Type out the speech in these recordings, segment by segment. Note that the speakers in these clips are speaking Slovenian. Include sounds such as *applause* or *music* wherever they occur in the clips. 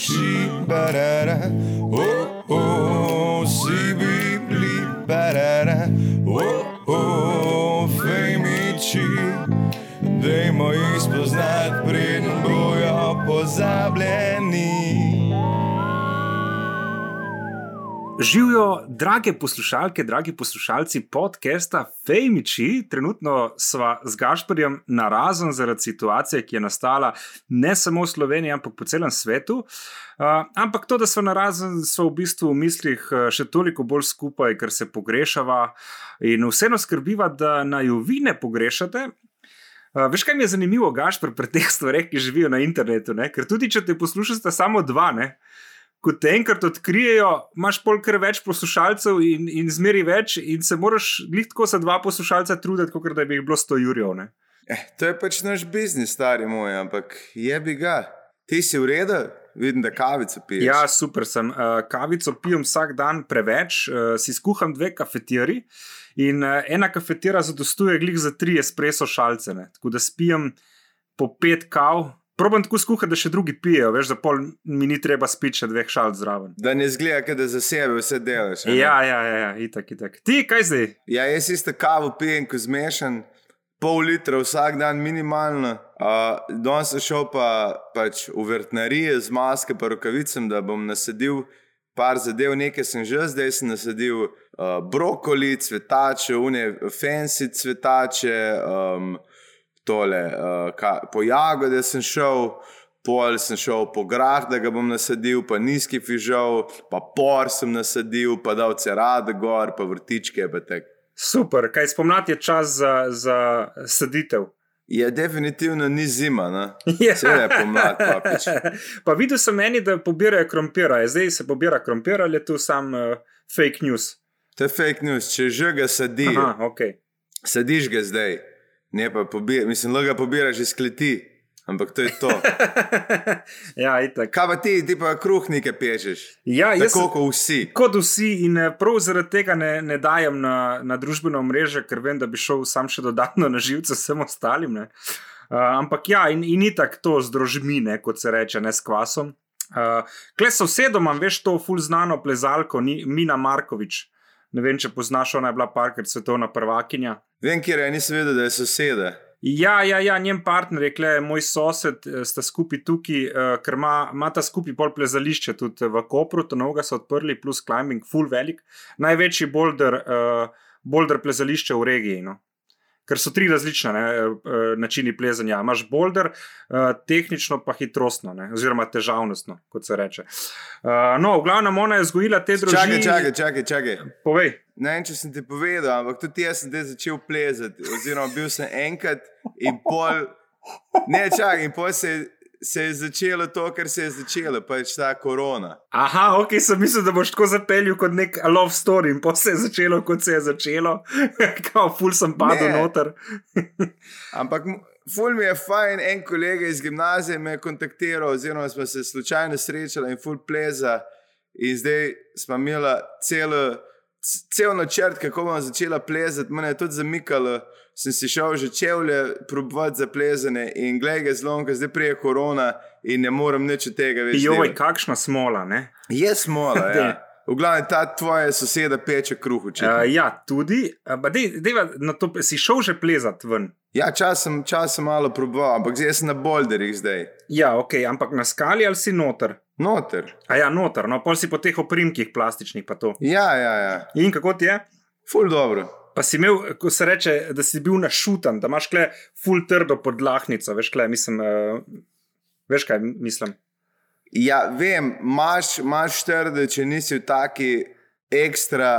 fejmiči, barara, oh, oh, si bibli, barara, oh, oh, fejmiči. Dajmo jih spoznati, preden bojo pozabljeni. Živijo, drage poslušalke, dragi poslušalci podcasta Fejmiči. Trenutno sva z Gašporjem na razen zaradi situacije, ki je nastala ne samo v Sloveniji, ampak po celem svetu. Uh, ampak to, da smo na razen, so v bistvu v mislih še toliko bolj skupaj, ker se pogrešava in vseeno skrbiva, da naj jo vi ne pogrešate. Uh, veš, kaj mi je zanimivo, Gašpor, pri teh stvareh, ki živijo na internetu, ne? ker tudi če te poslušate samo dva, ne? Ko te enkrat odkrijejo, imaš polkar več poslušalcev in, in zmeri več, in se moraš glih tako za dva poslušalca truditi, kot da bi jih bilo sto jurjev. Eh, to je pač naš biznis, stari moj, ampak je bi ga. Ti si v redu, vidim, da kavico piješ. Ja, super sem. Uh, kavico pijem vsak dan preveč, uh, si skuham dve kafetiri. In uh, ena kafetira zadostuje glih za tri espreso šalce. Ne? Tako da spijem po pet kav, Probam tako skuhati, da še drugi pijejo, veš, da pol mi ni treba spiti še dveh šal zraven. Da ne zgleda, da za sebe vse delaš. Ja, ja, ja, ja, itak, itak. Ti, kaj zdaj? Ja, jaz isto kavo pijem, ko zmešam pol litra vsak dan minimalno. Uh, Danes sem šel pa, pač v vrtnarije z maske in rokavicami, da bom nasadil par zadev, nekaj sem že, zdaj sem nasadil uh, brokoli, cvetače, une, fancy cvetače. Um, tole, uh, ka, po jagode sem šel, pol sem šel po grah, da ga bom nasadil, pa nizki fižol, pa por sem nasadil, pa dal cerade gor, pa vrtičke. Pa Super, kaj spomladi je čas za, za saditev. Je definitivno ni zima, no? *laughs* ja. vse je pomlad. Papič. *laughs* Pa videl sem meni, da pobirajo krompira, zdaj se pobira krompira ali je tu sam uh, fake news. To je fake news, če že ga sadi. Aha, okay. Sadiš ga zdaj. Ne pa pobiraš, mislim, da ga pobiraš iz kleti, ampak to je to. *laughs* ja, itak. Kaj pa ti, ti pa kruh nekaj pečeš? Ja, Tako kot vsi. Kot vsi in eh, prav zaradi tega ne, ne dajem na, na družbeno mrežo, ker vem, da bi šel sam še dodatno na živce vsem ostalim. Uh, ampak ja, in, in itak to z drožmine, kot se reče, ne s kvasom. Uh, Kle so sedom, veš to ful znano plezalko, ni, Mina Markovič. Ne vem, če poznaš, ona je bila parkrat svetovna prvakinja. Vem, kje je, nisem vedel, da je soseda. Ja, ja, ja, njen partner je, kle, moj sosed, eh, sta skupaj tukaj, uh, ker ima, ima ta skupaj pol plezališče tudi v Kopru, to noga so odprli, plus climbing, full velik, največji boulder, uh, boulder plezališče v regiji. No ker so tri različne ne, eh, načini plezanja. Imáš boulder, eh, tehnično pa hitrostno, ne, oziroma težavnostno, kot se reče. Eh, no, v glavnem, ona je vzgojila te družine. Čakaj, čakaj, čakaj, čakaj. Povej. Ne vem, če sem ti povedal, ampak tudi jaz sem te začel plezati, oziroma bil sem enkrat in pol. Ne, čakaj, in pol se je se je začelo to, kar se je začelo, pač ta korona. Aha, ok, sem mislil, da boš tako zapeljal kot nek love story in pa se je začelo, kot se je začelo, *laughs* kot ful sem padel noter. *laughs* Ampak. Ful mi je fajn, en kolega iz gimnazije me je kontaktiral, oziroma smo se slučajno srečali in ful pleza. In zdaj smo imeli celo cel načrt, kako bomo začela plezati, me je tudi zamikalo. Sem si šel že čevlje, probati za plezanje in gledaj, ga zelo, ker zdaj prije korona in ne morem nič od tega več. Joj, kakšna smola, ne? Je smola, ja. *laughs* V glavnem, ta tvoja soseda peče kruh. Uh, ja, tudi. Uh, dej, dej, to, si šel že plezati ven? Ja, čas sem, čas malo proboval, ampak zdaj sem na boulderjih zdaj. Ja, ok, ampak na skali ali si noter? Noter. A ja, noter, no pol si po teh oprimkih plastičnih pa to. Ja, ja, ja. In kako ti je? Ful dobro. Pa si imel, ko se reče, da si bil našutan, da imaš kle ful trdo podlahnico, veš, kle, mislim, uh, veš kaj mislim. Ja, vem, imaš, imaš trde, če nisi v taki ekstra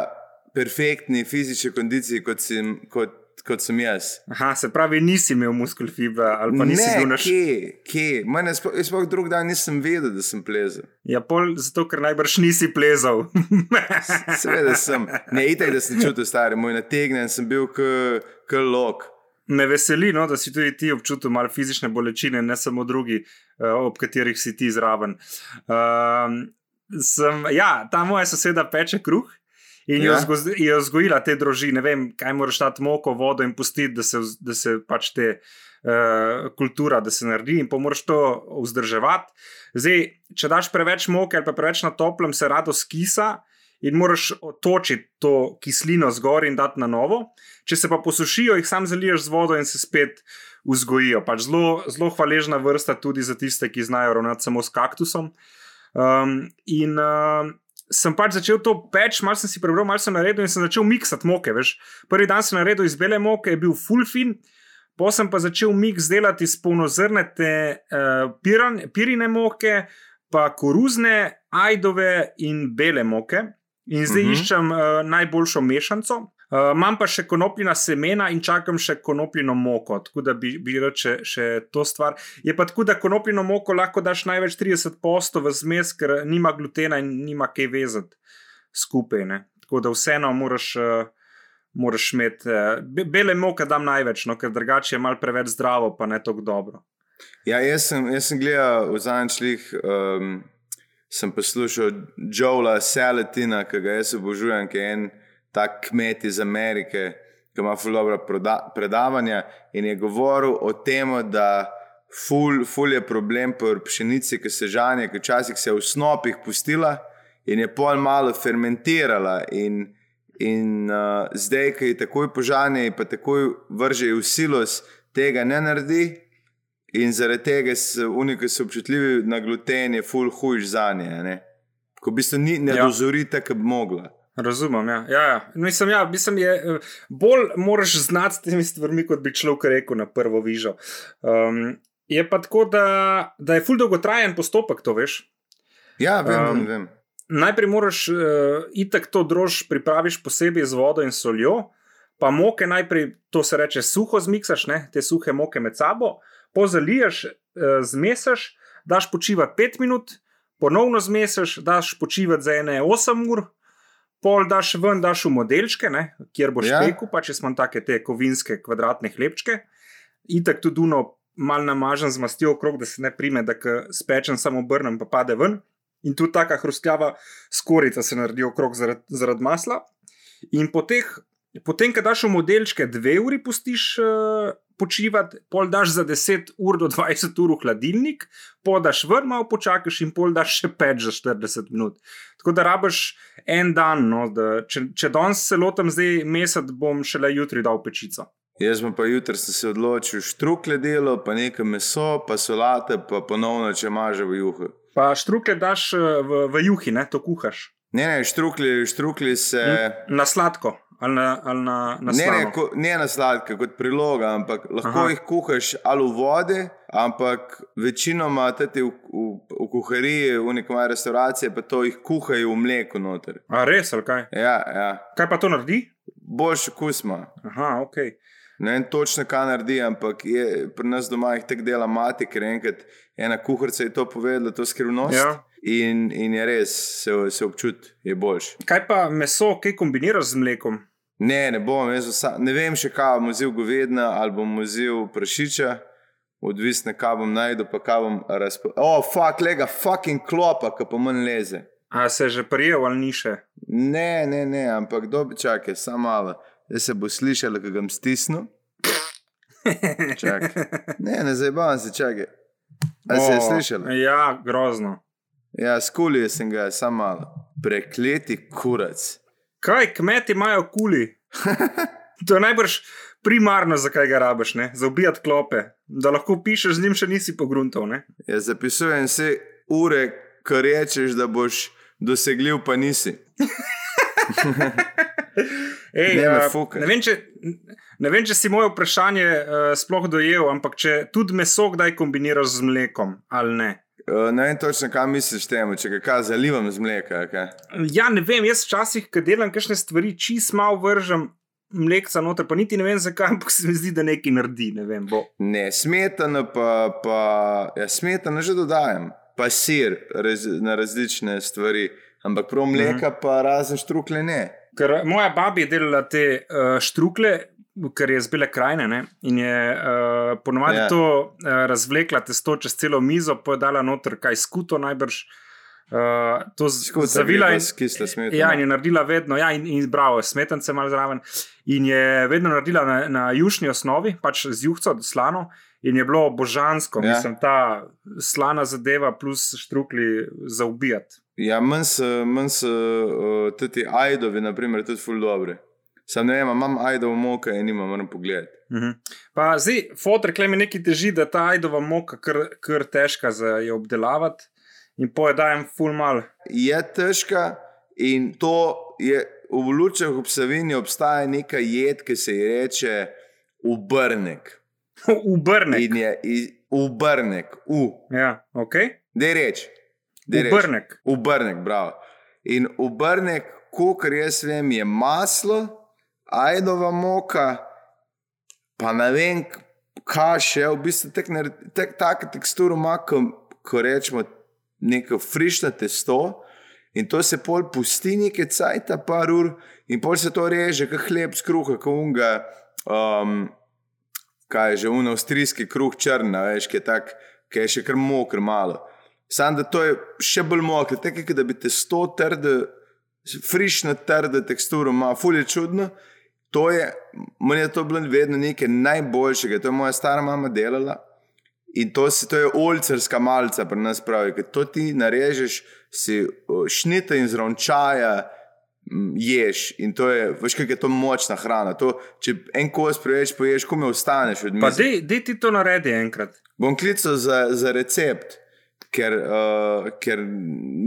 perfektni fizični kondiciji, kot, si, kot kot sem jaz. Aha, se pravi, nisi imel muskel fibra ali pa nisi ne, bil na šoli. Kje, kje? Jaz sploh drug dan nisem vedel, da sem plezal. Ja, pol zato, ker najbrž nisi plezal. *laughs* Seveda sem. Ne, itaj, da sem čutil stari, moj nategnen sem bil kot lok. Me veseli, no, da si tudi ti občutil malo fizične bolečine, ne samo drugi, uh, ob katerih si ti zraven. Uh, sem, ja, ta moja soseda peče kruh. In ja. jo vzgojila te družine, ne vem, kaj moraš dati moko, vodo in pustiti, da se, da se pač te uh, kultura, da se naredi in pa moraš to vzdrževati. Zdaj, če daš preveč moke ali pa preveč na toplem, se rado skisa in moraš točiti to kislino zgor in dati na novo. Če se pa posušijo, jih sam zaliješ z vodo in se spet vzgojijo. Pač zelo, zelo hvaležna vrsta tudi za tiste, ki znajo ravnati samo s kaktusom. Um, in uh, sem pač začel to peč, malo sem si prebral, malo sem naredil in sem začel miksati moke. Veš. Prvi dan sem naredil iz bele moke, je bil full fin. Potem pa začel miks delati iz polnozrnete uh, pirine moke, pa koruzne, ajdove in bele moke. In zdaj uh mhm. -huh. iščem uh, najboljšo mešanico. Uh, imam pa še konopljina semena in čakam še konopljino moko, tako da bi, bi reče še to stvar. Je pa tako, da konopljino moko lahko daš največ 30% v zmes, ker nima glutena in nima kaj vezati skupaj. Ne? Tako da vseeno moraš, uh, moraš imeti. Uh, bele moke dam največ, no, ker drugače je mal preveč zdravo, pa ne tako dobro. Ja, jaz sem, jaz sem gledal v zadnjih. Um sem poslušal Joela Salatina, ki ga jaz obožujem, ki je en tak kmet iz Amerike, ki ima fulobra predavanja in je govoril o tem, da ful, ful je problem pri pšenici, ki se žanje, ki včasih se je v snopih pustila in je pol malo fermentirala. In, in uh, zdaj, ki je takoj požanje, pa takoj vrže v silos, tega ne naredi, In zaradi tega so oni, ki so občutljivi na gluten, je full hujš za nje. Ko v bistvu ni, ne ja. dozorite, ki bi mogla. Razumem. Ja. Ja, ja. Mislim, ja, mislim, je, eh, bolj moraš znati s temi stvarmi, kot bi človek rekel na prvo vižo. Um, je pa tako, da, da je full dolgotrajen postopek, to veš. Ja, vem, um, vem. Najprej moraš uh, itak to drož pripraviš posebej z vodo in soljo, pa moke najprej, to se reče, suho zmiksaš, ne? te suhe moke med sabo pozaliješ, eh, zmesiš, daš počivati 5 minut, ponovno zmesiš, daš počivati za ene 8 ur, pol daš ven, daš v modelčke, ne, kjer boš ja. pekel, pa če smo take te kovinske kvadratne hlebčke, in tako tudi duno. Mal namažen z mastjo okrog, da se ne prime, da spečem samo obrnem, pa pade ven. In tu taka hrustljava skorica se naredi okrog zaradi zarad masla. In po teh, potem, ko daš v modelčke, dve uri pustiš uh, počivati, pol daš za 10 ur do 20 ur v hladilnik, podaš ven, malo počakaš in pol daš še 5 za 40 minut. Tako da rabiš en dan, no, da, če, če danes se lotem zdaj mesec, bom šele jutri dal pečico. Jaz sem pa jutri se odločil štrukle delo, pa nekaj meso, pa solate, pa ponovno če maže v juhu. Pa štrukle daš eh, v, v juhi, ne, to kuhaš. Ne, ne, štrukli, štrukli se. Na sladko ali na, ali na, na ne, ne, ko, ne na sladke, kot priloga, ampak lahko Aha. jih kuhaš ali v vodi, ampak večinoma tudi v, v, v kuhariji, v neki mali restavraciji, pa to jih kuhajo v mleku noter. A res, ali kaj? Ja, ja. Kaj pa to naredi? Boljši kus ima. Aha, ok. Ne vem točno, kaj naredi, ampak je, pri nas doma jih tek dela mati, ker enkrat ena kuharica je to povedala, to skrivnost. Ja. In, in je res, se, se občuti, je boljši. Kaj pa meso, kaj kombiniraš z mlekom? Ne, ne bom, vsa, ne vem še, kaj bom vzel govedna ali bom vzel prašiča, odvisno, kaj bom najdel, pa kaj bom razporedil. O, oh, fuck, lega, fucking klopa, ki pa manj leze. A se je že prijel ali ni še? Ne, ne, ne, ampak dobi čakaj, samo malo. Zdaj se bo slišal, da ga bom stisnil. Ne, ne zabavam se, čakaj. A se je slišal? Ja, grozno. Ja, skulil sem ga, samo malo. Prekleti kurac. Kaj kmeti imajo kuli? *laughs* to je najbrž primarno, zakaj ga rabiš, ne? za ubijati klope, da lahko pišeš z njim, še nisi pogruntov. Ja, zapisujem vse ure, ko rečeš, da boš dosegljiv, pa nisi. *laughs* Ej, ne, uh, ne, vem, če, ne vem, če si moje vprašanje uh, sploh dojel, ampak če tudi meso kdaj kombiniraš z mlekom ali ne. Uh, ne vem točno, kaj misliš temu, če ga zalivam z mleka. Kaj? Ja, ne vem, jaz včasih, ko delam kakšne stvari, čist malo vržem mleka noter, pa niti ne vem, zakaj, ampak se mi zdi, da nekaj naredi. Ne, vem, ne smetano, pa, pa ja, smetano že dodajam, pa sir raz, na različne stvari, ampak prav mleka, mm. pa razen štrukle ne. Ker moja babi je delala te uh, štrukle, ker je zbile krajine ne? in je uh, ponovadi yeah. Ja. to uh, razvlekla testo čez celo mizo, pa je dala noter kaj skuto najbrž. Uh, to zavila in, ja, in je naredila vedno, ja, in, in bravo, smetance malo zraven. In je vedno naredila na, na južni osnovi, pač z juhco, slano, in je bilo božansko, Ja. mislim, ta slana zadeva plus štrukli za ubijati. Ja, manj so, manj so uh, tudi ajdovi, naprimer, tudi ful dobre. Sam ne vem, imam ajdovo moka in nimam, moram pogledati. Mhm. Pa zdaj, fotor, klej mi nekaj teži, da ta ajdova moka kar, kar težka za jo obdelavati in pojedajem ful mal. Je težka in to je v lučah ob Savini obstaja neka jed, ki se ji reče ubrnek. *laughs* Ubrne. In je iz- ubrnek, u, Ja, ok. da je reč. Daj reč. Ubrnek. Ubrnek, bravo. In ubrnek, kolikor jaz vem, je maslo, ajdova moka, pa ne vem, kaj še, v bistvu tek, tek, tako teksturo ima, ko, rečemo neko frišno testo. In to se pol pusti nekaj cajta, par ur, in pol se to reže, kot hleb z kruha, kot unga, um, kaj je že un avstrijski kruh črna, veš, ki je, tak, ki je še kar moker malo. Sam da to je še bolj mokro, tako da bi testo trdo, frišno trdo teksturo ima, fulje čudno. To je, meni je to bilo vedno nekaj najboljšega, to je moja stara mama delala. In to, si, to je olcerska malca, pri nas pravi, ker to ti narežeš, si šnite in zrončaja ješ. In to je, veš, kaj je to močna hrana. To, če en kos preveč poješ, ko me ostaneš od Pa mize. dej, dej ti to naredi enkrat. Bom klical za, za recept, ker, uh, ker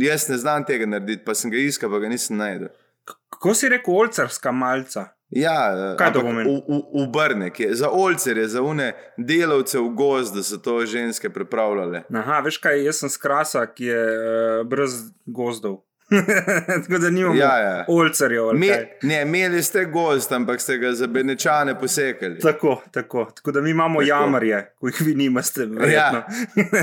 jaz ne znam tega narediti, pa sem ga iskal, pa ga nisem najdel. Kako si rekel, olcarska malca? Ja, Kaj to pomeni? Ubrnek je za olcerje, za une delavce v gozdu, da so to ženske pripravljale. Aha, veš kaj, jaz sem skrasa, ki je uh, brez gozdov. *laughs* Tako da nimamo Ja, ja. olcarjev. ali Me, ne, imeli ste gozd, ampak ste ga za benečane posekali. Tako, tako. tako da mi imamo Tako. jamarje, ki jih vi nimate, verjetno.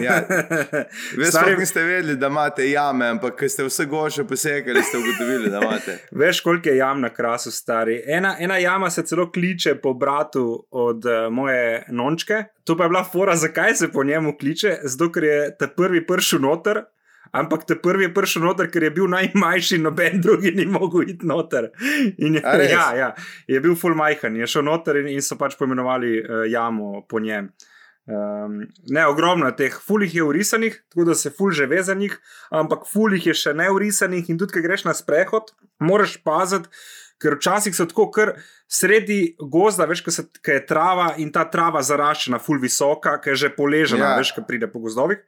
ja. *laughs* Veste, Stari- sploh niste vedeli, da imate jame, ampak ko ste vse goše posekali, ste ugotovili, da imate. *laughs* Veš, koliko je jam na krasu, stari. Ena, ena jama se celo kliče po bratu od uh, moje nončke. To pa je bila fora, zakaj se po njemu kliče, zato ker je ta prvi prišel noter. Ampak te prvi je prišel noter, ker je bil najmanjši, noben drugi ni mogel iti noter. In, je- ja, ja, je bil full majhen, je šel noter in, in so pač poimenovali uh, jamo po njem. Um, ne, ogromno teh, fulih je urisanih, tako da se ful že ve za njih, ampak fulih je še ne urisanih in tudi, ko greš na sprehod, moraš paziti, ker včasih so tako kar sredi gozda, veš, ko je trava in ta trava zaraščena, ful visoka, ki je že poležena, Ja. veš, ko pride po gozdovih.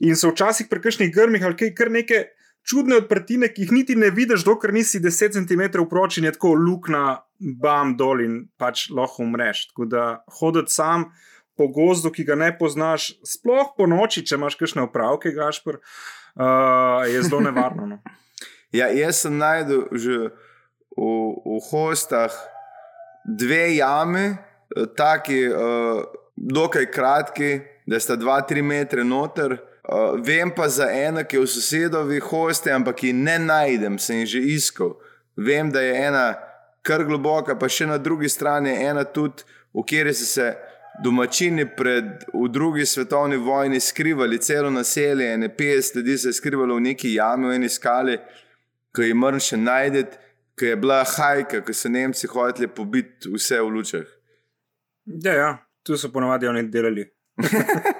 In so včasih pri kakšnih grmih ali kaj kar neke čudne odprtine, ki jih niti ne vidiš, dokler nisi 10 cm proč in je tako luknja, bam dol in pač lahko umreš. Tako da hoditi sam po gozdu, ki ga ne poznaš, sploh po noči, če imaš kakšne opravke, gašpr, uh, je zelo nevarno. No. *laughs* Ja, jaz sem najdel že v, v hostah dve jame, eh, taki, uh, dokaj kratki, da sta 2-3 metre noter. Uh, vem pa za eno, ki je v sosedovi hosti, ampak ki ne najdem, sem jih že iskal. Vem, da je ena kar globoka, pa še na drugi strani je ena tudi, v kateri so se domačini pred, v drugi svetovni vojni skrivali, celo naselje, ene 50 ljudi se je skrivalo v neki jami, v eni skali, ki je mrn še najdete, ki je bila hajka, ki so Nemci hoteli pobiti vse v lučah. Ja, ja, tu so ponovadi oni delali. *laughs*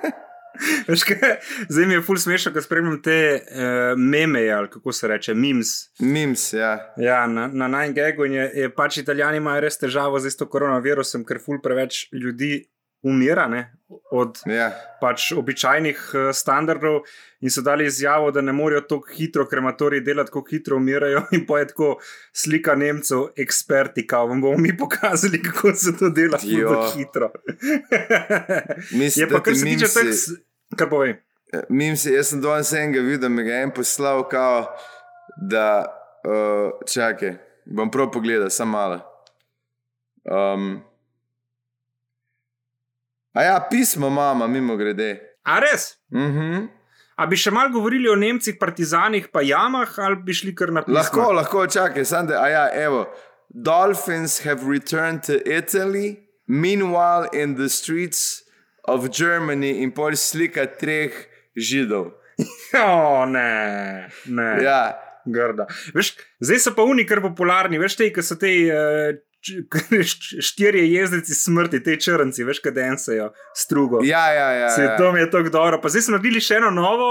Veš kaj, zdaj mi je ful smešno, ko spremljam te uh, meme, ali kako se reče, memes. Mims, ja. Ja, na, na najgegu je, je pač italijani imajo res težavo z to koronavirusom, ker ful preveč ljudi umira ne, od ja. pač običajnih uh, standardov in so dali izjavo, da ne morejo tako hitro krematoriji delati, tako hitro umirajo. *laughs* In pa je tako slika Nemcev, eksperti, kao vam bomo mi pokazali, kako se to dela bolj hitro. *laughs* Mislim, je pa kar se tiče teh, kar povej. Mims, jaz sem danes enega videl, mi ga je en poslal, kao, da uh, čakaj, bom prav pogledal, samo malo. Um, a ja, pismo mama, mimo grede. A res? Mhm. A bi še mal govorili o Nemcih, partizanih, pa jamah, ali bi šli kar na pismo? Lahko, lahko, čakaj, samo da, a ja, evo. Dolphins have returned to Italy, meanwhile in the streets of Germany in pol slika treh židov. *laughs* O, ne, ne. Ja, Grda. Veš, zdaj so pa oni kar popularni, veš, te, ki so te uh, *laughs* štirje jezdeci smrti, te črnci, veš, kaj densajo, strugo. Ja, ja, ja. Se, ja. to mi je tako dobro. Pa zdaj smo naredili še eno novo.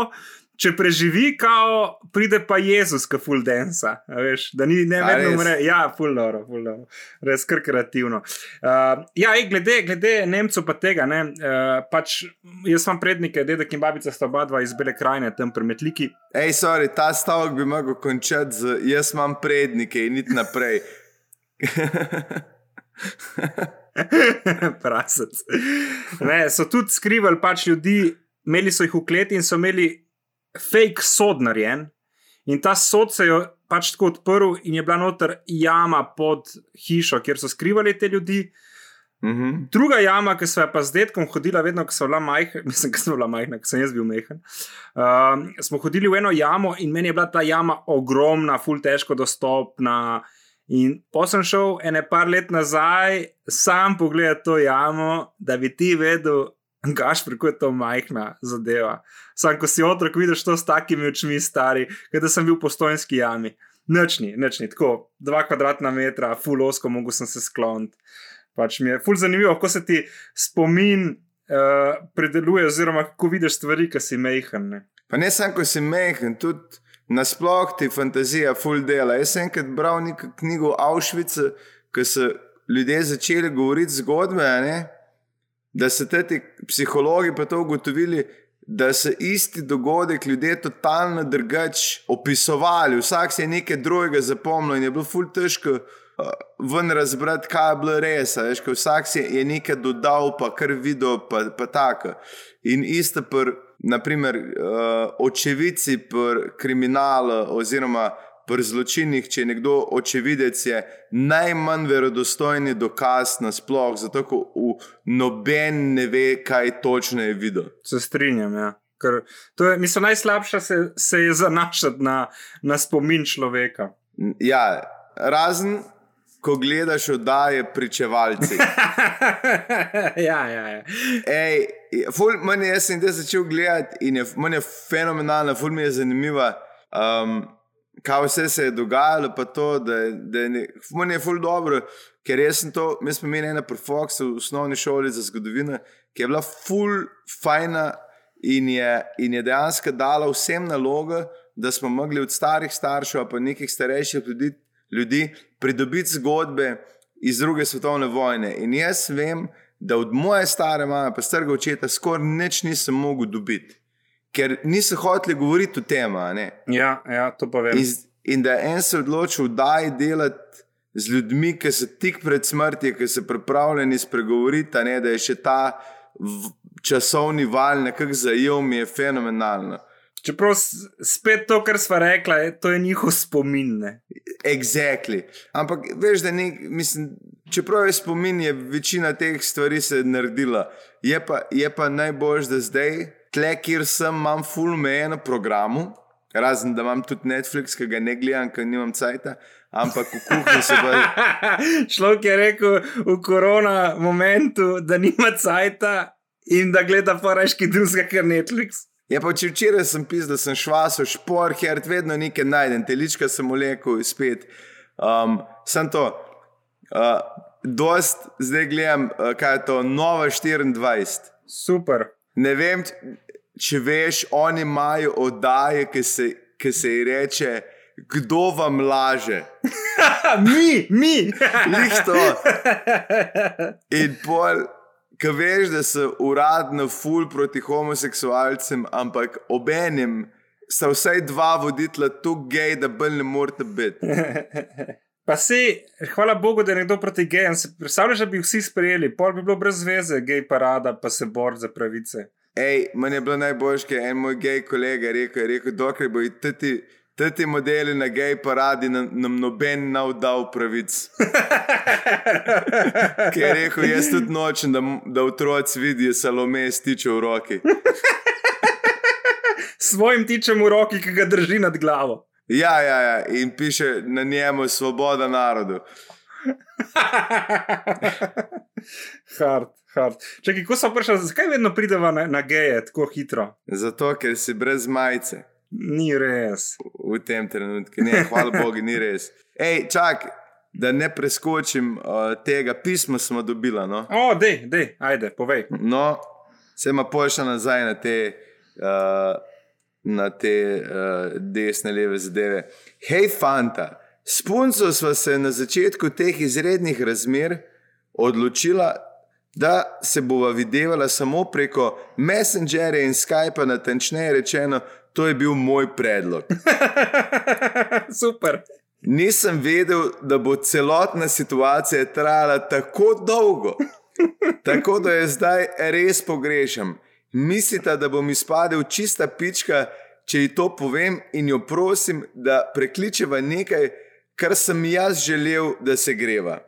Če preživi, kao, pride pa Jezus, ki full densa. Veš, da ni ne vedno umre. Ja, full dobro, full dobro. Res kar kreativno. Uh, ja, ej, glede, glede Nemcev pa tega, ne, uh, pač jaz imam prednike, dedek in babica sta oba dva iz Bele krajine, tam pri Metliki. Ej, sorry, ta stavek bi mogel končati z jaz imam prednike in niti naprej. *laughs* Prasec. Ne, so tudi skrivali pač ljudi, imeli so jih v kleti in so imeli fake sod narejen. In ta sod se je pač tako odprl, in je bila noter jama pod hišo, kjer so skrivali te ljudi. Mhm. Druga jama, ki so jo pa z detkom hodila, vedno, ko so bila majhna, *laughs* mislim, ko sem bila majhna, ko sem jaz bil mehen. Um, smo hodili v eno jamo in meni je bila ta jama ogromna, ful težko dostopna. In pa sem šel ene par let nazaj, sam pogledati to jamo, da bi ti vedel, gaš, kako je to majhna zadeva. Sam, ko si otrok, vidiš to s takimi očmi, stari, kot da sem bil v postojnski jami. Nočni, nočni, tako dva kvadratna metra, full osko, mogel sem se skloniti. Pač mi je ful zanimivo, kako se ti spomin uh, predeluje, oziroma kako vidiš stvari, ki si mehen. Ne? Pa ne samo, ko si mehen, tudi nasploh ti fantazija full dela. Jaz sem enkrat bral knjigo o Auschwitzu, ko so ljudje začeli govoriti zgodbe, ne? Da so ti psihologi pa to ugotovili, da so isti dogodek ljudje totalno drugače opisovali. Vsak si je nekaj drugega zapomnil in je bilo full težko. uh, Ven razbrati, kaj je bilo res, veš, ko vsak si je nekaj dodal, pa kar videl, pa, pa tako. In isto, pr, naprimer, uh, očevici pri kriminalu, oziroma pri zločinih, če je nekdo očevidec, je najmanj verodostojni dokaz nasploh, zato ko noben ne ve, kaj točno je videl. Se strinjam. Ja. Ker to je, mislim, najslabše se, se je zanašati na, na spomin človeka. Ja, razen ko gledaš oddaje pričevalci. *laughs* ja, ja, ja. Ej, ful, meni jaz sem te začel gledati in je, meni je fenomenalna, ful mi je zanimiva. Um, kaj vse se je dogajalo, pa to, da, da je, meni je ful dobro, ker jaz sem to, mi smo imeli ena profoks v osnovni šoli za zgodovino, ki je bila ful fajna in je, in je dejansko dala vsem nalogo, da smo mogli od starih staršev, pa nekih starejših ljudi, ljudi pridobiti zgodbe iz druge svetovne vojne. In jaz vem, da od moje stare mame, pa starega očeta, skoraj nič nisem mogel dobiti, ker niso hoteli govoriti o tem. ja, ja, to pa vem. In, in da je en se odločil, da je delati z ljudmi, ki so tik pred smrtjo, ki so pripravljeni spregovoriti, ne, da je še ta v, časovni val nekako zajel, mi je fenomenalno. Čeprav spet to, kar smo rekli, je, to je njihov spomin. Ne? Exactly. Ampak veš, da ni, mislim, čeprav je spomin, je večina teh stvari se naredila. Je pa, je pa najbolj, da zdaj, tle, kjer sem, imam full mejeno programu, razen da imam tudi Netflix, ki ga ne gledam, ker nimam cajta, ampak v kuhinji se pa. *laughs* Človek je rekel v korona momentu, da nima cajta in da gleda pa reški drugega, ker Netflix. Ja, pa če včeraj sem pisal, da sem švaso, špor, herd, vedno nekaj najdem, telička sem vlekel spet. Um, sem to. Uh, dost zdaj gledam, uh, kaj je to, Nova 24. Super. Ne vem, če veš, oni imajo oddaje, ki se, ki se ji reče, kdo vam laže. *laughs* mi, mi. Lih to. In pol, ki veš, da so uradno ful proti homoseksualcem, ampak obenem sta vsaj dva voditla tu gej, da bolj ne morete biti. *laughs* Pa se, hvala Bogu, da je nekdo proti gejem. Se Predstavljaš, da bi vsi sprejeli, pol bi bilo brez veze, gej parada, pa se bor za pravice. Ej, meni je bilo najboljše, ker je en moj gej kolega rekel, je rekel dokler bo ti. Ti modeli na gej paradi nam, nam noben nav dal pravic. *laughs* Ki je rekel, jaz tudi nočem, da, da otroci vidijo salome stiče v roki. *laughs* Svojim tičem v roki, ki ga drži nad glavo. Ja, ja, ja, in piše na njemu svoboda narodu. *laughs* hard, hard. Čakaj, ko sem prišel, zakaj vedno prideva na, na geje tako hitro? Zato, ker si brez majice Ni res. v tem trenutku. Ne, hvala *laughs* Bogu, ni res. Ej, čak, da ne preskočim uh, tega pisma, smo dobili. No? O, dej, dej, ajde, povej. No, se ima pošlja nazaj na te, uh, na te uh, desne, leve zadeve. Hej, fanta, s punco smo se na začetku teh izrednih razmer odločila, da se bova videvala samo preko Messengerja in Skypa, natančneje rečeno, to je bil moj predlog. *laughs* Super. Nisem vedel, da bo celotna situacija trajala tako dolgo. *laughs* Tako da je zdaj res pogrešam. Mislite, da bom izpadel čista pička, če ji to povem in jo prosim, da prekličeva nekaj, kar sem jaz želel, da se greva.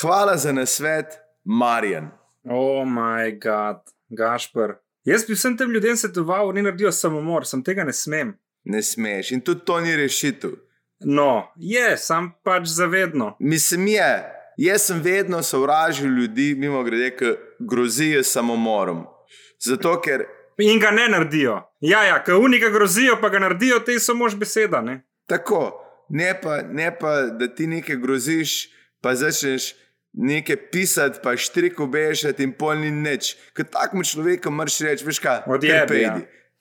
Hvala za nasvet, Marjan. O oh moj bog, Gašpr. Jaz bi vsem tem ljudem svetoval, ne naredijo samomor, sem tega ne smem. Ne smeš in tudi to ni rešitev. No, je, sam pač zavedno. Mislim, je. Jaz sem vedno sovražil ljudi, mimo grede, ki grozijo samomorom. Zato, ker. In ga ne naredijo. Ja, ja, ki unika grozijo, pa ga naredijo, te so mož beseda. Ne? Tako, ne pa, ne pa, da ti nekaj groziš, pa začneš nekaj pisati, pa štrik obešati in pol ni nič. Ker takmu človeku moraš reči, veš kaj, odjebi. Ja.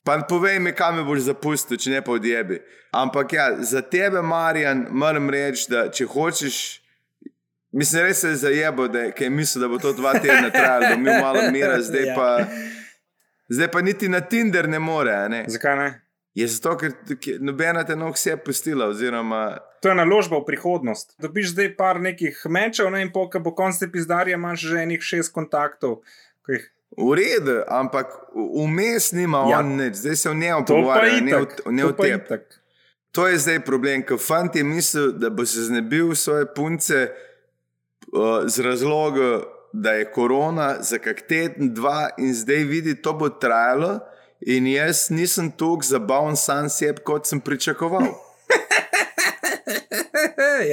Pa povej mi, kam me boš zapustil, če ne pa odjebi. Ampak ja, za tebe, Marjan, moram reči, da če hočeš. Mislim, res se je zajebo, da je mislil, da bo to dva tedna trajalo, da mi malo mira, zdaj, Ja. pa, zdaj pa niti na Tinder ne more. Ne? Zakaj ne? Je zato, ker nobena te nog vse pustila. Oziroma, To je naložba v prihodnost. Dobiš zdaj par nekih mečev, ne in po, ko bo konc te pizdarja, imaš že enih šest kontaktov. ko Jih... v redu, ampak vmes nima Ja. on nič, zdaj se v pa pogovarja, ne v- ne to v itak. To je zdaj problem, ker fant je mislil, da bo se znebil svoje punce uh, z razlogom, da je korona za kak teden, dva in zdaj vidi, to bo trajalo. In jaz nisem tako zabaven sam sebi, kot sem pričakoval. *laughs*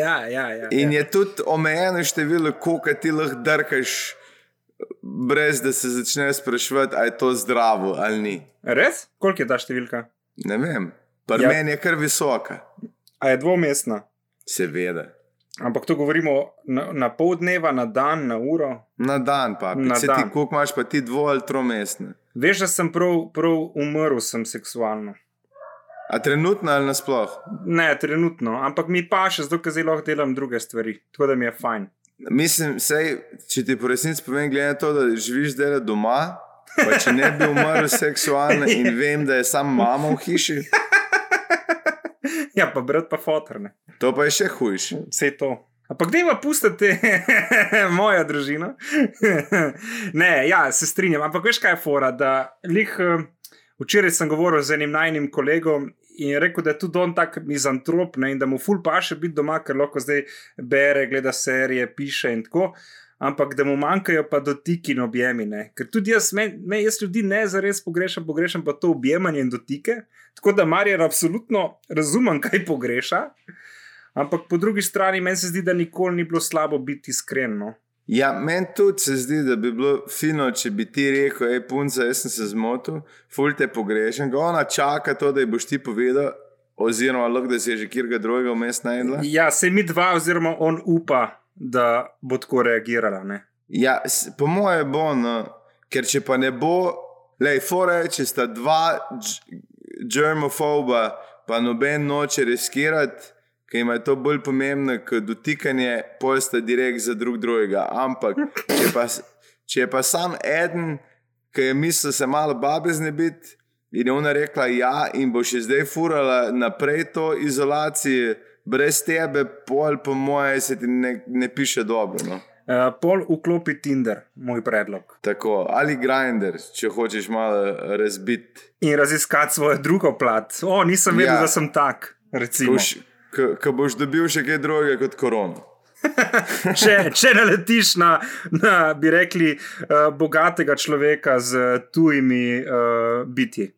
ja, ja, ja. In ja. je tudi omejeno število, koliko ti lahko drkaš, brez da se začneš spraševati, ali je to zdravo ali ni. Res? Koliko je ta številka? Ne vem, pri ja. meni je kar visoka, A je dvomestna? seveda. Ampak to govorimo na, na pol dneva, na dan, na uro. Na dan, pa Na ti dan. koliko imaš, pa ti dvo ali tromestne. Veš, da sem prav, prav umrl, sem seksualno. A trenutno ali nasploh? Ne, trenutno, ampak mi pa še zdaj, ker lahko delam druge stvari, tako da mi je fajn. Mislim, sej, če ti po resnici povem, glede na to, da živiš zdaj doma, pa če ne bi umrl *laughs* seksualno in vem, da je sam mama v hiši, *laughs* Ja, pa brat pa fotorne, to pa je še hujše. vse to. Ampak dej pa pustite, *laughs* moja družina. *laughs* ne, ja, se strinjam, ampak veš kaj je fora, da lih. eh, Včeraj sem govoril z enim najnim kolegom in je rekel, da je tudi on tak mizantrop ne, in da mu ful pa še biti doma, ker lahko zdaj bere, gleda serije, piše in tako. Ampak da mu manjkajo pa dotiki in objemi. Ne. Ker tudi jaz, me, me, jaz ljudi ne zares pogrešam, pogrešam pa to objemanje in dotike. Tako da Marija absolutno razumem, kaj pogreša. Ampak po drugi strani meni se zdi, da nikoli ni bilo slabo biti iskren. No. Ja, meni tudi se zdi, da bi bilo fino, če bi ti rekel, hej, punca, jaz sem se zmotil, ful te pogrešam. Ga ona čaka to, da ji boš ti povedal, oziroma lahko da si je že kjer drugega vmes najdla. Ja, se mi dva, oziroma on upa, da bo tako reagirala. Ne? Ja, po moje bo, no, ker če pa ne bo, lej, fore, če sta dva germofoba, pa noben noče riskirati, ker jim je to bolj pomembno kot dotikanje, pol sta direkt za drug drugega. Ampak, če pa, če je pa sam eden, ki je mislil se malo babe znebiti. In je ona rekla, ja, in bo še zdaj furala naprej to izolacijo, brez tebe, pol, po moje, se ti ne, ne piše dobro. No? Uh, pol vklopi Tinder, moj predlog. Tako, ali grinder, če hočeš malo razbiti. In raziskati svojo drugo plat. O, nisem vedel, Ja. da sem tak. Ko boš dobil še kaj drugega kot korono. *laughs* Če, če naletiš na, na, bi rekli, uh, bogatega človeka z tujimi uh, bitji.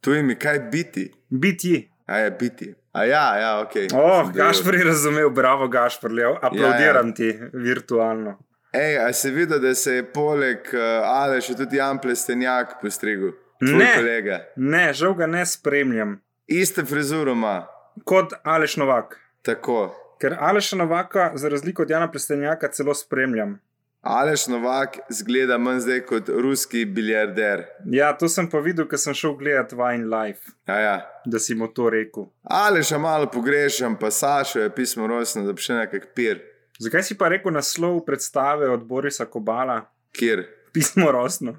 Tu imi kaj biti, Bitji. A je biti. A ja, ja, ok. Oh, Gašpor je razumel, bravo, Gašpor, aplaudiram Ja, ti virtualno. Ej, a se vidi, da se je poleg uh, Aleša tudi Jan Plestenjak postrigel? Tvoj Ne. kolega. Ne, žal ga ne spremljam. Iste frizuro ima, Kot Aleš Novak. tako. Ker Aleša Novaka, za razliko od Jana Prestenjaka, celo spremljam. Aleš Novak zgleda manj zdaj kot ruski bilijarder. Ja, to sem pa videl, ker sem šel gledat Vine Life, Ja, ja. da si mu to rekel. Aleša malo pogrešam, pa Sašo je pismo rojstno, da bi še nekak pir. Zakaj si pa rekel naslov predstave od Borisa Kobala? Kjer? Pismo rosno.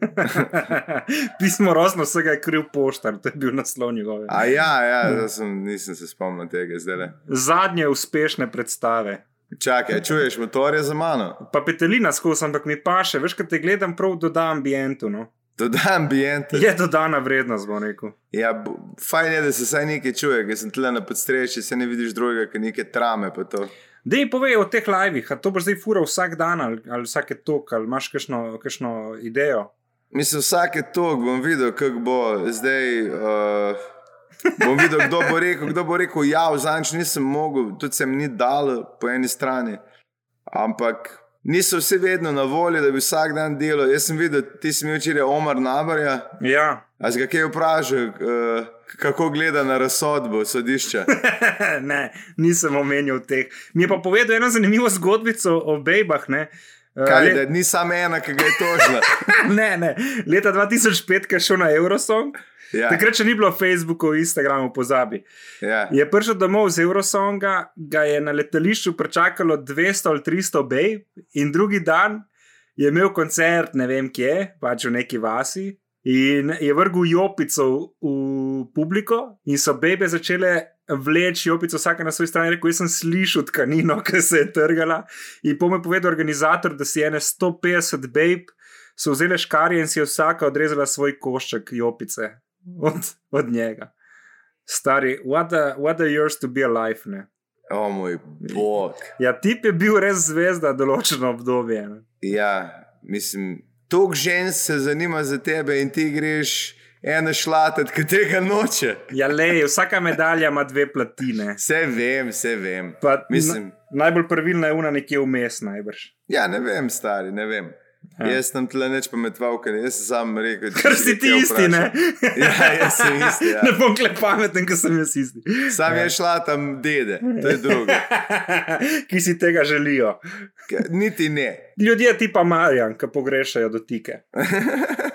*laughs* Pismo rosno, vsega je kriv poštar, to je bil naslov njegove. A ja, ja, sem, nisem se spomnil tega zdaj. Zadnje uspešne predstave. Čakaj, čuješ motorje za mano? Pa petelina skozi, ampak mi paše, veš, kaj te gledam, prav doda ambientu. No? Dodaj ambient. Je dodana vrednost, bom rekel. Ja, fajn je, da se vsaj nekaj čuje, ker sem tle na podstrešju, se ne vidiš drugega, kot neke trame. pa to. Dej, povej o teh livih, a to boš zdaj fura vsak dan ali, ali vsake tok, ali imaš kakšno, kakšno idejo. Mislim, vsake tog bom videl, kako bo zdaj. Uh, bom videl, kdo bo rekel, kdo bo rekel, ja, vzanč nisem mogel, tudi se mi ni dalo po eni strani. Ampak niso vsi vedno na voljo, da bi vsak dan delal. Jaz sem videl, ti si mi včeraj Omar Nabarja. Ja, A si ga kaj vprašal, uh, kako gleda na razsodbo sodišča? *laughs* ne, nisem omenil teh. Mi je pa povedal eno zanimivo zgodbico o bejbah. Ne, Eh, Kaj, le- da ni samo ena, ki ga je tožila. *laughs* ne, ne. Leta 2005, ki je šel na Eurosong, Ja, takrat še ni bilo Facebooka, Instagrama, pozabi. ja. Je prišel domov z Eurosonga, ga je na letališču pričakalo 200 ali 300 bej, in drugi dan je imel koncert, ne vem kje, pač v neki vasi. In je vrgel jopico v publiko, in so bebe začele vleči jopico, vsaka na svoji strani. Rekel, jaz sem slišal tkanino, *laughs* ki se je trgala. In po me povedal organizator, da si ene 150 beb so vzele škarje in si je vsaka odrezala svoj košček jopice od, od njega. Stari, what a, what a years to be alive. Ne? O moj bog. Ja, tip je bil res zvezda določeno obdobje. Ne? Ja, mislim, toliko žensk se zanima za tebe in ti greš ena šlatat, ki tega noče. Ja, lej, vsaka medalja ima dve platine. Vse vem, vse vem. Pa, Mislim- na, najbolj pravilna je una nekje vmes, najbrž. Ja, ne vem, stari, ne vem. Ja. Ja. Jaz sem tle neč pametval, ker jaz sem sam rekel. Ker si ti isti, ne? Ja, jaz sem isti. Ja. Ne bom kle pameten, ker sem jaz isti. Sam je šla tam dede, to je drugo. *laughs* Ki si tega želijo. Ke- Niti ne. Ljudje tipa Marjan, ki pogrešajo dotike. *laughs*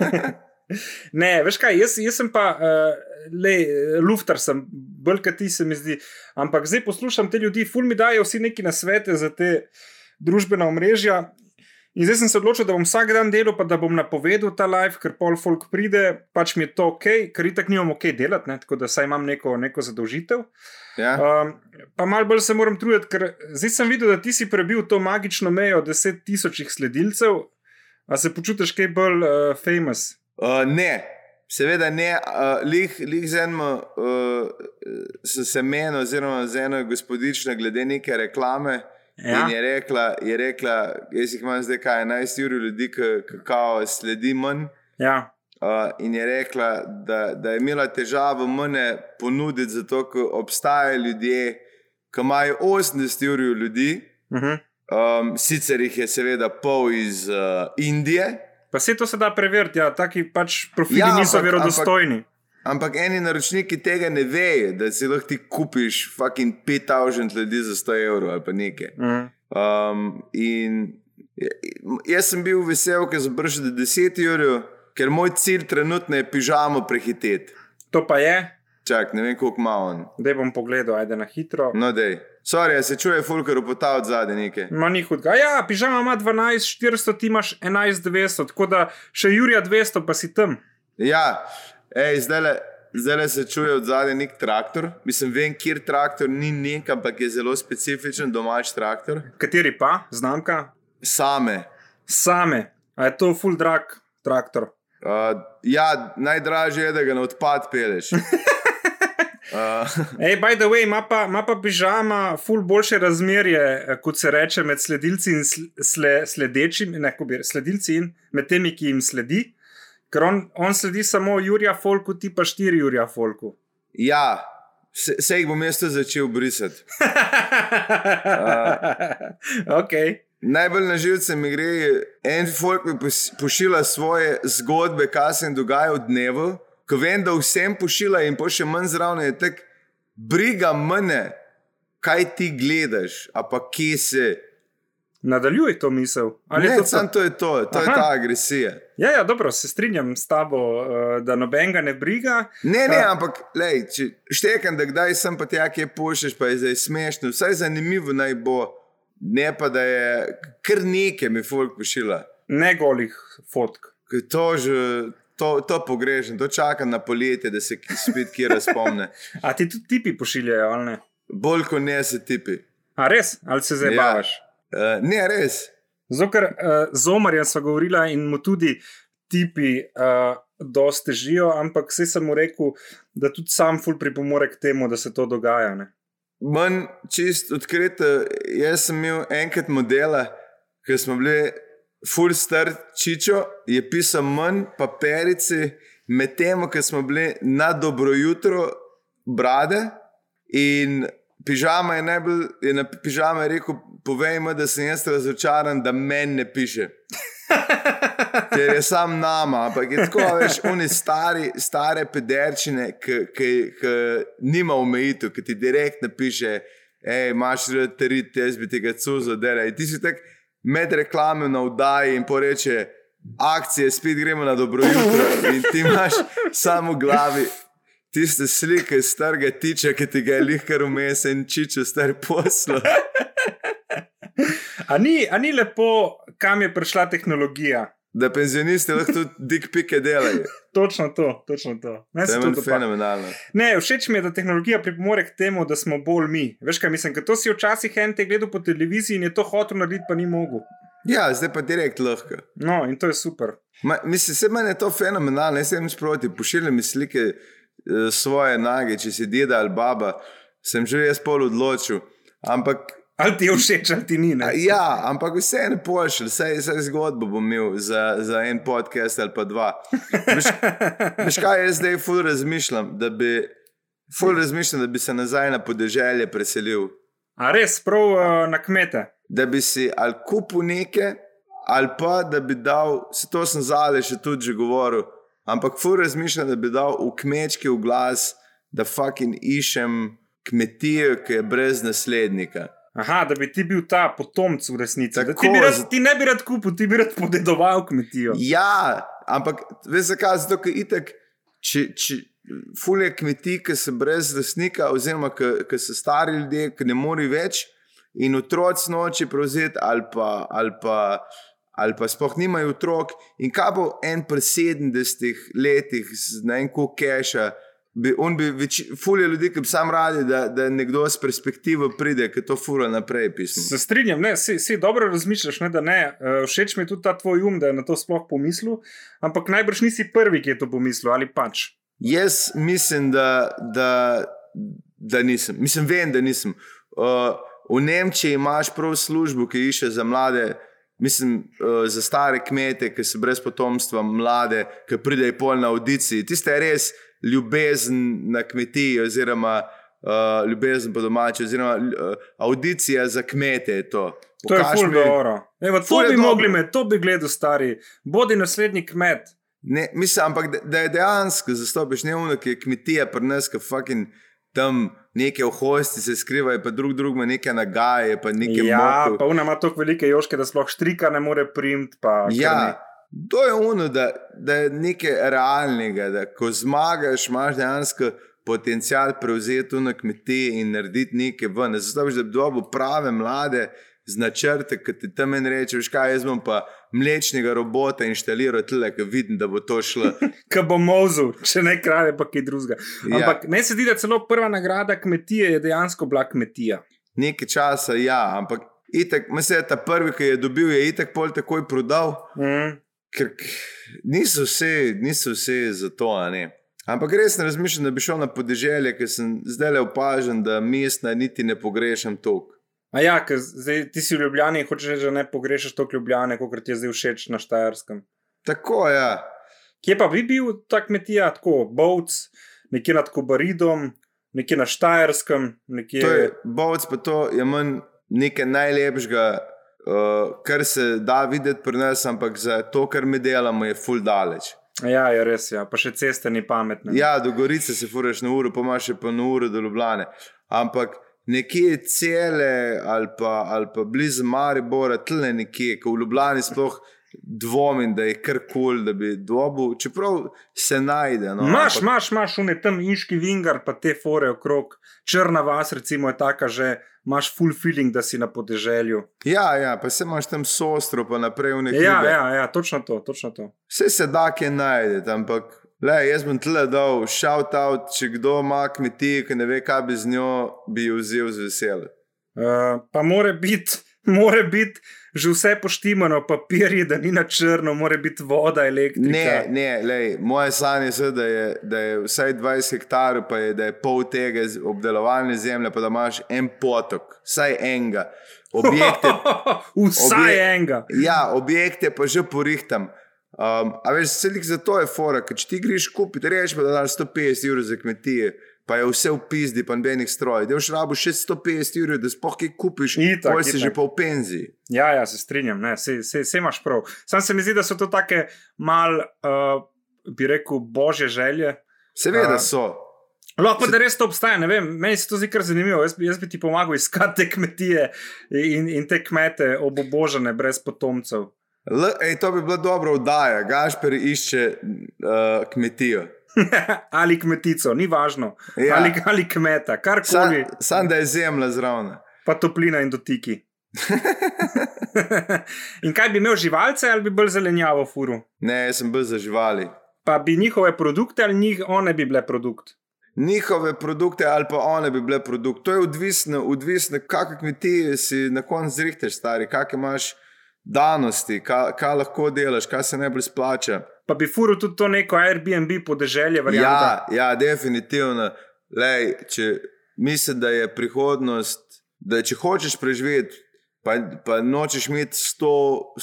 ne, veš kaj, jaz, jaz sem pa, uh, le, luftar sem, bolj kot ti se mi zdi. Ampak zdaj poslušam te ljudi, ful mi dajo vsi neki nasvete za te družbena omrežja. In zdaj sem se odločil, da bom vsak dan delal, pa da bom napovedal ta live, ker pol folk pride, pač mi je to ok, ker itak nimam ok delati, ne, tako da saj imam neko, neko zadolžitev. Ja? Um, pa malo bolj se moram truditi, ker zdaj sem videl, da ti si prebil to magično mejo 10 tisočih sledilcev. A se počutiš kaj bolj uh, famous? Uh, ne, seveda ne. Uh, lih, lih z enim uh, sem se menil, oziroma z eno gospodično, glede neke reklame. Ja. In je rekla, je rekla, jaz jih imam zdaj kaj 11 ur ljudi, ki kao sledi manj. Ja, Uh, in je rekla, da, da je imela težavo mene ponuditi, zato ker obstajajo ljudje, ki imajo 80 ur ljudi, uh -huh. um, sicer jih je seveda pol iz uh, Indije, pa se to se da preveriti, ja, taki pač profili Ja, ja, niso ampak- verodostojni. ampak eni naročniki tega ne vejo, da si lahko ti kupiš fucking 5000 ljudi za 100 evrov ali pa nekaj. -huh. Um, in jaz sem bil vesel, ker sem prišel do 10 ur, ker moj cilj trenutno je pižamo prehiteti. To pa je, Čak, ne vem, koliko ima on. da bom pogledal, ajde na hitro. No, dej. Sorry, a se čuje fulkar upota od zadaj nekaj. Ma ni hudega. Ja, pižama ima 12, 400, ti imaš 11, 200, tako da še Jurija 200, pa si tam. Ja, ej, zdaj le. Zdaj se čuje od zadaj nek traktor. Mislim, vem, kjer traktor ni nek, ampak je zelo specifičen domač traktor. Kateri pa, znamka? Same. Same. A je to full drag traktor? Uh, ja, najdražje je, da ga na odpad peleš. *laughs* Uh, Ej, by the way, ima pa, ima pa pižama ful boljše razmerje, eh, kot se reče, med sledilci in sl- sle, sledečimi, ne, kako bi rekel, sledilci in med temi, ki jim sledi. Ker on, on sledi samo Jurija Folku, ti pa štiri Jurija Folku. ja, se, se jih bom jaz začel brisati. *laughs* ok. Najbolj na živce mi gre, en folk mi pošilja svoje zgodbe, kaj se jim dogaja v dnevu, ko vem, da vsem pošilja in pa še manj zraven je tako, briga mene, kaj ti gledaš, a pa kje si. Nadaljuj to misel. Ali je Ne, to samo to je to, to je Aha. ta agresija. Ja, ja, dobro, se strinjam s tabo, uh, da nobenega ne briga. Ne, ne, A- ampak lej, če štekam, da kdaj sem pa tja, kje pošlješ, pa je zdaj smešno, vsaj zanimivo naj bo. Ne pa da je kar nekaj mi folk pošila. Ne golih fotk. To, že, to, to pogrešam, to čakam na poletje, da se ki- spet kje razpomne. *laughs* A ti tudi tipi pošiljajo, ali ne? Bolj kot ne se tipi. A res, ali se zdaj Ja. bavaš? Uh, ne, res. Zato, ker uh, z Omarjem sva govorila in mu tudi tipi uh, dosti težijo, ampak vse sem mu rekel, da tudi sam ful pripomore k temu, da se to dogaja. Ne? Manj čist odkrito. Jaz sem imel enkrat modela, ki smo bili full star čičo, je pisal manj papirici, medtem ko smo bili na dobro jutro brade in pižama je najbolj, je na pižama je rekel, povej mi, da sem jaz razočaran, da meni ne piše. *laughs* Ker je sam nama, ampak je tako, veš, oni stari, stare pederčine, ki nima omejitev, ki ti direkt napiše, hej, imaš rad, jaz bi tega cuzo delal. In ti si tak med reklame na vdaji in poreče, akcije, spet gremo na dobro jutro. In ti imaš samo v glavi tiste slike starega tiča, ki ti ga je lihkar vmes in čičo star poslo. *laughs* A ni, a ni lepo, kam je prišla tehnologija? Da penzionisti lahko tudi dik pike delajo. Točno to, točno to. Meni To je fenomenalno. Ne, všeč mi je, da tehnologija pripomore k temu, da smo bolj mi. Veš kaj mislim, ker to si včasih en te gledal po televiziji in je to hotel narediti, pa ni mogel. Ja, zdaj pa direkt lahko. No, in to je super. Ma, mislim, se meni je to fenomenalno, jaz sem sproti, pošiljam mi slike eh, svoje nage, če si deda ali baba, sem že jaz pol odločil. Ampak, Ali ti je všeč, ali ti ni. Ne? ja, ampak vseeno pošilj, vsaj, vsaj zgodbo bom imel za, za en podcast ali pa dva. Veš, *laughs* veš kaj jaz zdaj ful razmišljam, da bi, ful razmišljam, da bi se nazaj na podeželje preselil. A res, prav uh, na kmete. da bi si ali kupil nekaj, ali pa da bi dal, se to sem zale še tudi že govoril, ampak fu razmišljam, da bi dal v kmečki v glas, da fucking iščem kmetijo, ki je brez naslednika. Aha, da bi ti bil ta potomc v resnici. Da Tako, Ti, bi rad, ti ne bi rad kupil, ti bi rad podedoval kmetijo. Ja, ampak veš zakaj? Zato, ker itek, če, če fulje kmetij, ki so brez lastnika, oziroma ki so stari ljudje, ki ne morejo več in otroci noče prevzeti, ali pa, ali pa, ali pa sploh nimajo otrok. In kaj bo en pri 70 letih, z ne vem, koliko keša. Bi, on bi več, fulje ljudi, ki bi sam radi, da, da nekdo s perspektivo pride, ki to fura naprej. Pismo. Se strinjam, ne, si, si dobro razmišljaš, ne, da ne. Uh, všeč mi je tudi ta tvoj um, da je na to sploh pomislil, ampak najbrž nisi prvi, ki je to pomislil ali pač. Jaz mislim, da, da, da nisem. Mislim, vem, da nisem. Uh, v Nemčiji imaš prav službo, ki išče za mlade, mislim, uh, za stare kmete, ki so brez potomstva, mlade, ki pridejo pol na audiciji. Tiste je res ljubezen na kmetiji, oziroma uh, ljubezen po domači, oziroma uh, audicija za kmete je to. To je Pokaž ful mi- dobro. Evo, to je bi dobro. mogli me, to bi gledal stari. Bodi naslednji kmet. Ne, mislim, ampak da, da je dejansko zastopiš ne uno, ki je kmetija pri nas, ki fucking tam neke ohosti se skrivajo, pa drug drugima neke nagaje, pa neke Ja, moke. pa ona ima tako velike joške, da sploh štrika ne more primti. pa Ja, to je ono, da, da je nekaj realnega, da ko zmagaš, imaš dejansko potencial prevzeti na kmetiji in narediti nekaj ven. Zato, da bi dobil prave mlade z načrte, ki ti tam en reče, veš kaj, jaz bom pa mlečnega robota inštaliral tle, ker vidim, da bo to šlo. *laughs* Ki bo mozel, če ne krave, pa kaj drugega. Ja. Ampak ja. ne se zdi, da celo prva nagrada kmetije je dejansko bila kmetija. Nekaj časa, ja, ampak itak, mislim, da ta prvi, ki je dobil, je itak pol takoj prodal, Mm. Ker niso vse, niso vse za to, ne. Ampak res ne razmišljam, da bi šel na podeželje, ker sem zdaj le opažen, da mestna niti ne pogrešam toliko. A ja, ker zdaj ti si v Ljubljani in hočeš reči, da ne pogrešaš toliko Ljubljane, kot ti je zdaj všeč na Štajerskem. Tako je. Ja. Kje pa bi bil ta kmetija, tako Bovc, nekje nad Kobaridom, nekje na Štajerskem, nekje. To je bovc, pa to je manj nekaj najlepšega, uh, kar se da videti pri nas, ampak za to, kar mi delamo, je full daleč. Ja, je res, ja. pa še ceste ni pametne. Ja, do Gorice se furaš na uro, pa imaš še pa na uro do Ljubljane. Ampak nekje cele ali pa, ali pa blizu Maribora, tle nekje, ko v Ljubljani sploh dvomim, da je kar kul, cool, da bi dobil, čeprav se najde. No, Maš, ampak- imaš, imaš une tam inški vingar, pa te fore okrog. Črna vas, recimo, je taka že, imaš full feeling, da si na podeželju. Ja, ja, pa se imaš tam sostro, pa naprej v neki. Ja, ja, ja, točno to, točno to. Vse se da, kje najdete, ampak le, jaz bom tle dal shout out, če kdo ima kmetijo, ki ne ve, kaj bi z njo, bi jo vzel z veseljem. Uh, pa more biti, *laughs* more biti že vse poštimano, papirji, da ni na črno, more biti voda, elektrika. Ne, ne, lej, moje sanje so, da je, da je vsaj 20 hektarov, pa je, da je pol tega obdelovalne zemlje, pa da imaš en potok, vsaj enega. Objekte, *laughs* Vsaj Obje- enega. ja, objekte pa že porihtam. Um, a veš, celik za to je fora, ker če ti greš kupiti, reč pa da daš 150 evrov za kmetije, pa je vse v pizdi, pa nobenih strojev. Rabo še 150 evrov, da spoh kaj kupiš, Itak, si itak. že pa v penziji. Ja, ja, se strinjam, ne, se, se, se imaš prav. Sam se mi zdi, da so to take mal, uh, bi rekel, božje želje. Seveda A- so. Lahko pa da res to obstaja, ne vem, meni se to zdi kar zanimivo. Jaz, jaz bi ti pomagal iskati te kmetije in, in te kmete obobožene brez potomcev. L, ej, to bi bila dobra vdaja. Gašper išče uh, kmetijo. *laughs* ali kmetico, ni važno. Ja. Ali, ali kmeta, Sam, karkoli, sam da je zemlja zraven. pa toplina in dotiki. *laughs* in kaj bi imel živalce ali bi bolj zelenjavo furu? Ne, jaz sem bil za živali. Pa bi njihove produkte ali njih, one bi bile produkt. Njihove produkte ali pa one bi bile produkt. To je odvisno, odvisno kakšne kmetije si na koncu zrihteš, stari, kakšne imaš danosti, kaj, kaj lahko delaš, kaj se najbolj splača. Pa bi furu tudi to neko Airbnb podeželje, verjamem. Ja, ja, definitivno. Lej, če mislim, da je prihodnost, da če hočeš preživeti, pa, pa nočeš imeti 100,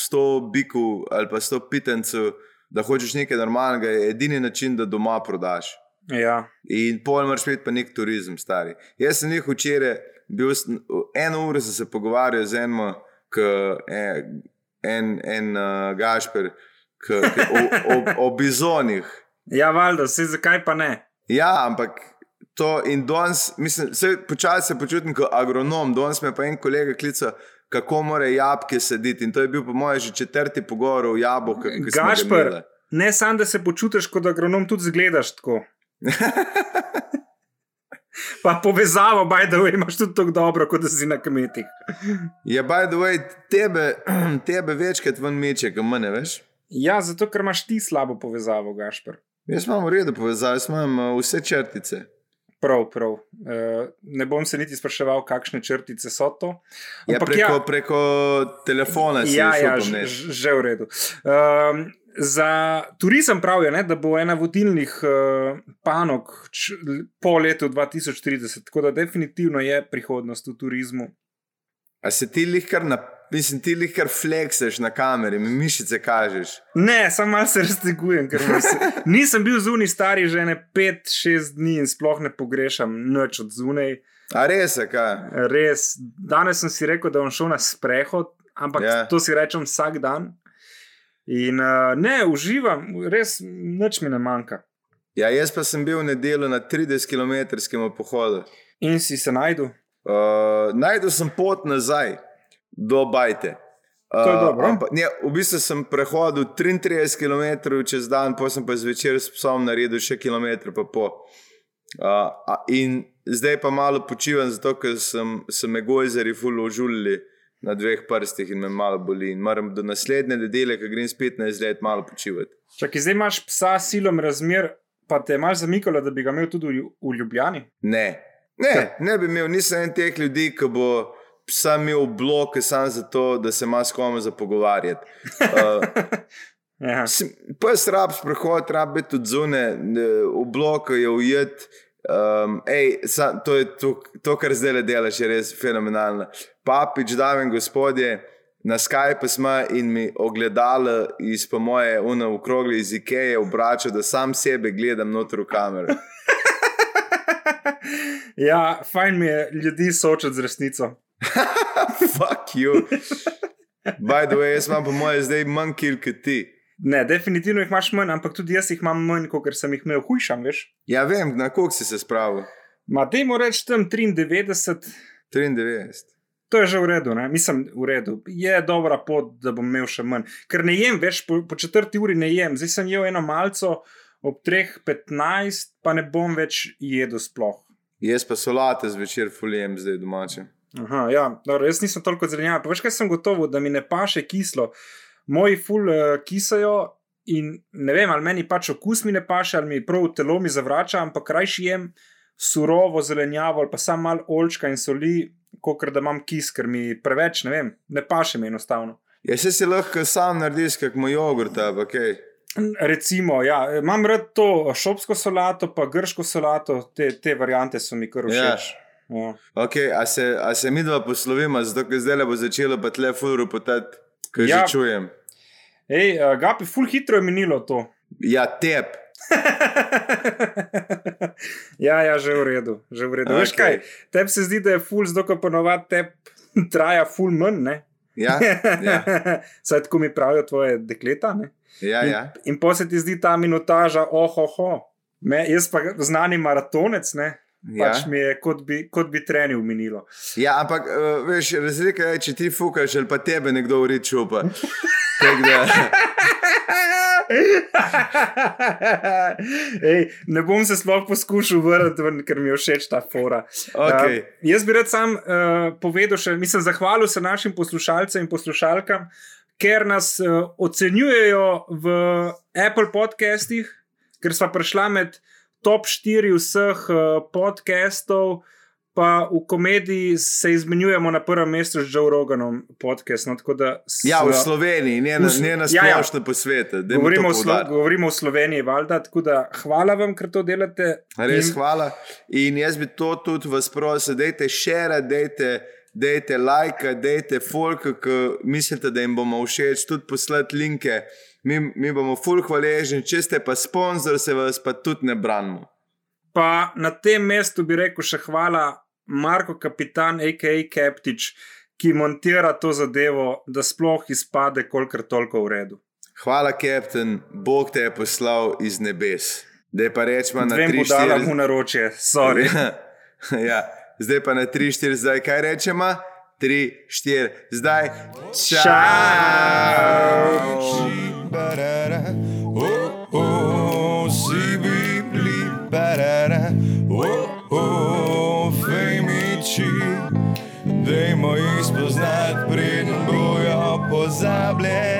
100 bikov ali pa 100 pitencev, da hočeš nekaj normalnega, je edini način, da doma prodaš. ja. In pol moraš imeti pa nek turizem, stari. Jaz sem jih včeraj bil, sem- eno uro se pogovarjal z enim, k, en, en, en uh, Gašper, k, k, o, o, o bizonih. *laughs* ja, valjda, se zakaj pa ne? Ja, ampak to in danes, mislim, se počasi se počutim kot agronom. Danes me pa en kolega klical, kako mora jabke sedeti. In to je bil, po mojem, že četrti pogovor o jabolkih. ki smo ga Gašper, imeli. ne samo, da se počutiš kot agronom, tudi zgledaš tako. *laughs* Pa povezavo, baj da imaš tudi tako dobro, kot da si na kmetih. Je, by the way, tebe, *clears throat* tebe večkrat ven meče, kot mene, veš? Ja, zato ker imaš ti slabo povezavo, Gašper. Jaz imam v redu povezave, jaz imam uh, vse črtice. Prav, prav. Uh, ne bom se niti spraševal, kakšne črtice so to. Ja, Ampak preko, ja, preko telefona si ja, ja, po ž- mnenju. ž- že v redu. Um, za turizem pravijo, ne, da bo ena vodilnih uh, panog č, po letu 2030, tako da definitivno je prihodnost v turizmu. A se ti lihkar, na, mislim, ti lihkar flekseš na kameri, mi mišice kažeš. Ne, samo malo se raztegujem, ker nas, *laughs* nisem bil zunaj stari že ne 5-6 dni in sploh ne pogrešam nič od zunaj. A res je, kaj? Res, danes sem si rekel, da bom šel na sprehod, ampak Ja. yeah. to si rečem vsak dan. In uh, ne, uživam, res nič mi ne manjka. Ja, jaz pa sem bil v nedeljo na 30-km pohodu. In si se najdu. Uh, najdel sem pot nazaj do Bajte. Uh. Ampak, ne, v bistvu sem prehodil 33 km čez dan, potem sem pa zvečer s psom naredil še km. Pa pol. uh, in zdaj pa malo počivam, zato ker sem, sem me gojzeri fullo užulili na dveh prstih in me malo boli. In moram do naslednje nedelje, ko grem spet na izlet, malo počivati. Čakaj, zdaj imaš psa silom razmer, pa te imaš zamikalo, da bi ga imel tudi v, v Ljubljani. Ne, ne, ne bi imel, nisem en teh ljudi, ki bo sam imel blok, samo zato, da se ima s kom za pogovarjati. *laughs* Uh, Ja. Pes rab sprehod, rab biti tudi zunaj, v bloku je ujet. Um, ej, sa, to je to, to, kar zdaj le delaš, je res fenomenalno. Papič, dame in gospodje, na Skype smo in mi ogledalo iz, po moje, uno v krogli iz Ikeje obrača, da sam sebe gledam noter v kamero. *laughs* ja, fajn mi je ljudi soočati z resnico. *laughs* Fuck you. By the way, jaz imam po moje zdaj manj kil kot ti. Ne, definitivno jih imaš manj, ampak tudi jaz jih imam manj, kot sem jih imel hujšam, veš. Ja, vem, na koliko si se spravil. Ma, dajmo reči tam 93, 93. To je že v redu, ne? mislim, v redu. Je dobra pot, da bom imel še manj. Ker ne jem več, po, po četrti uri ne jem. Zdaj sem jedel eno malco, ob 3:15 pa ne bom več jedel sploh. Jaz pa solate zvečer fulijem zdaj domače. Aha, ja, dobro, jaz nisem toliko zelenjava. Pa veš, kaj sem gotovo, da mi ne paše kislo. Moji ful uh, kisajo in ne vem, ali meni pač okus mi ne paše, ali mi prav telo mi zavrača, ampak rajši jem surovo zelenjavo ali pa samo malo olčka in soli, kot da imam kis, ker mi preveč ne vem, ne paše mi enostavno. Ja, se si lahko sam narediš, kot moj jogurt, ampak kaj. Recimo, ja, imam rad to šopsko solato, pa grško solato, te, te variante so mi kar všeč. Ja. Okay, a, se, a se mi dva poslovimo, zato ker zdaj bo začelo pa tle furu potati, kaj Ja. že čujem. Ej, uh, Gapi, ful hitro je minilo to. Ja, tep. *laughs* ja, ja, že v redu. Že v redu. Okay. Veš kaj, tebi se zdi, da je ful, zdaj ko ponovadi te traja ful manj, ne? Ja, ja, *laughs* Saj tako mi pravijo tvoje dekleta, ne? ja, ja. In, in pa se ti zdi ta minutaža, ohoho. Me, jaz pa znani maratonec, ne? Ja. Pač mi je kot bi, kot bi trenil minilo. ja ampak uh, veš, razlika je, če ti fukaš ali pa tebe nekdo uri čupa. *laughs* Tako da, *laughs* Ej, ne bom se sploh poskušal vrniti, ker mi je všeč ta fora. Okej. Uh, jaz bi rad sam uh, povedal, še, mislim, zahvalil se našim poslušalcem in poslušalkam, ker nas uh, ocenjujejo v Apple podcastih, ker smo prišla med top 4 vseh uh, podcastov. Pa v komediji se izmenjujemo na prvem mestu z Joe Roganom, podcastom. tako da s- ja, v Sloveniji, ne na, ne na Ja, ja. splošno po svetu. Govorimo, Slo govorimo o Sloveniji, valjda. Tako da hvala vam, ker to delate. Res In- hvala. In jaz bi to tudi vas prosil, dajte šere, dajte, dajte like, dajte folk, ki mislite, da jim bomo všeč, tudi poslati linke. Mi, mi bomo full hvaležni, če ste pa sponzor, se vas pa tudi ne branimo. Pa na tem mestu bi rekel še hvala Marko Kapitan, a.k.a. Captič, ki montira to zadevo, da sploh izpade kolikor toliko v redu. Hvala, kapten, Bog te je poslal iz nebes. Zdaj pa rečemo na Dvem 3, podala 4. mu naročje, sorry. *laughs* ja, zdaj pa na 3, 4, zdaj kaj rečemo? 3, 4, zdaj. Fejmiči. Dajmo jih spoznati, preden bojo pozabljeni.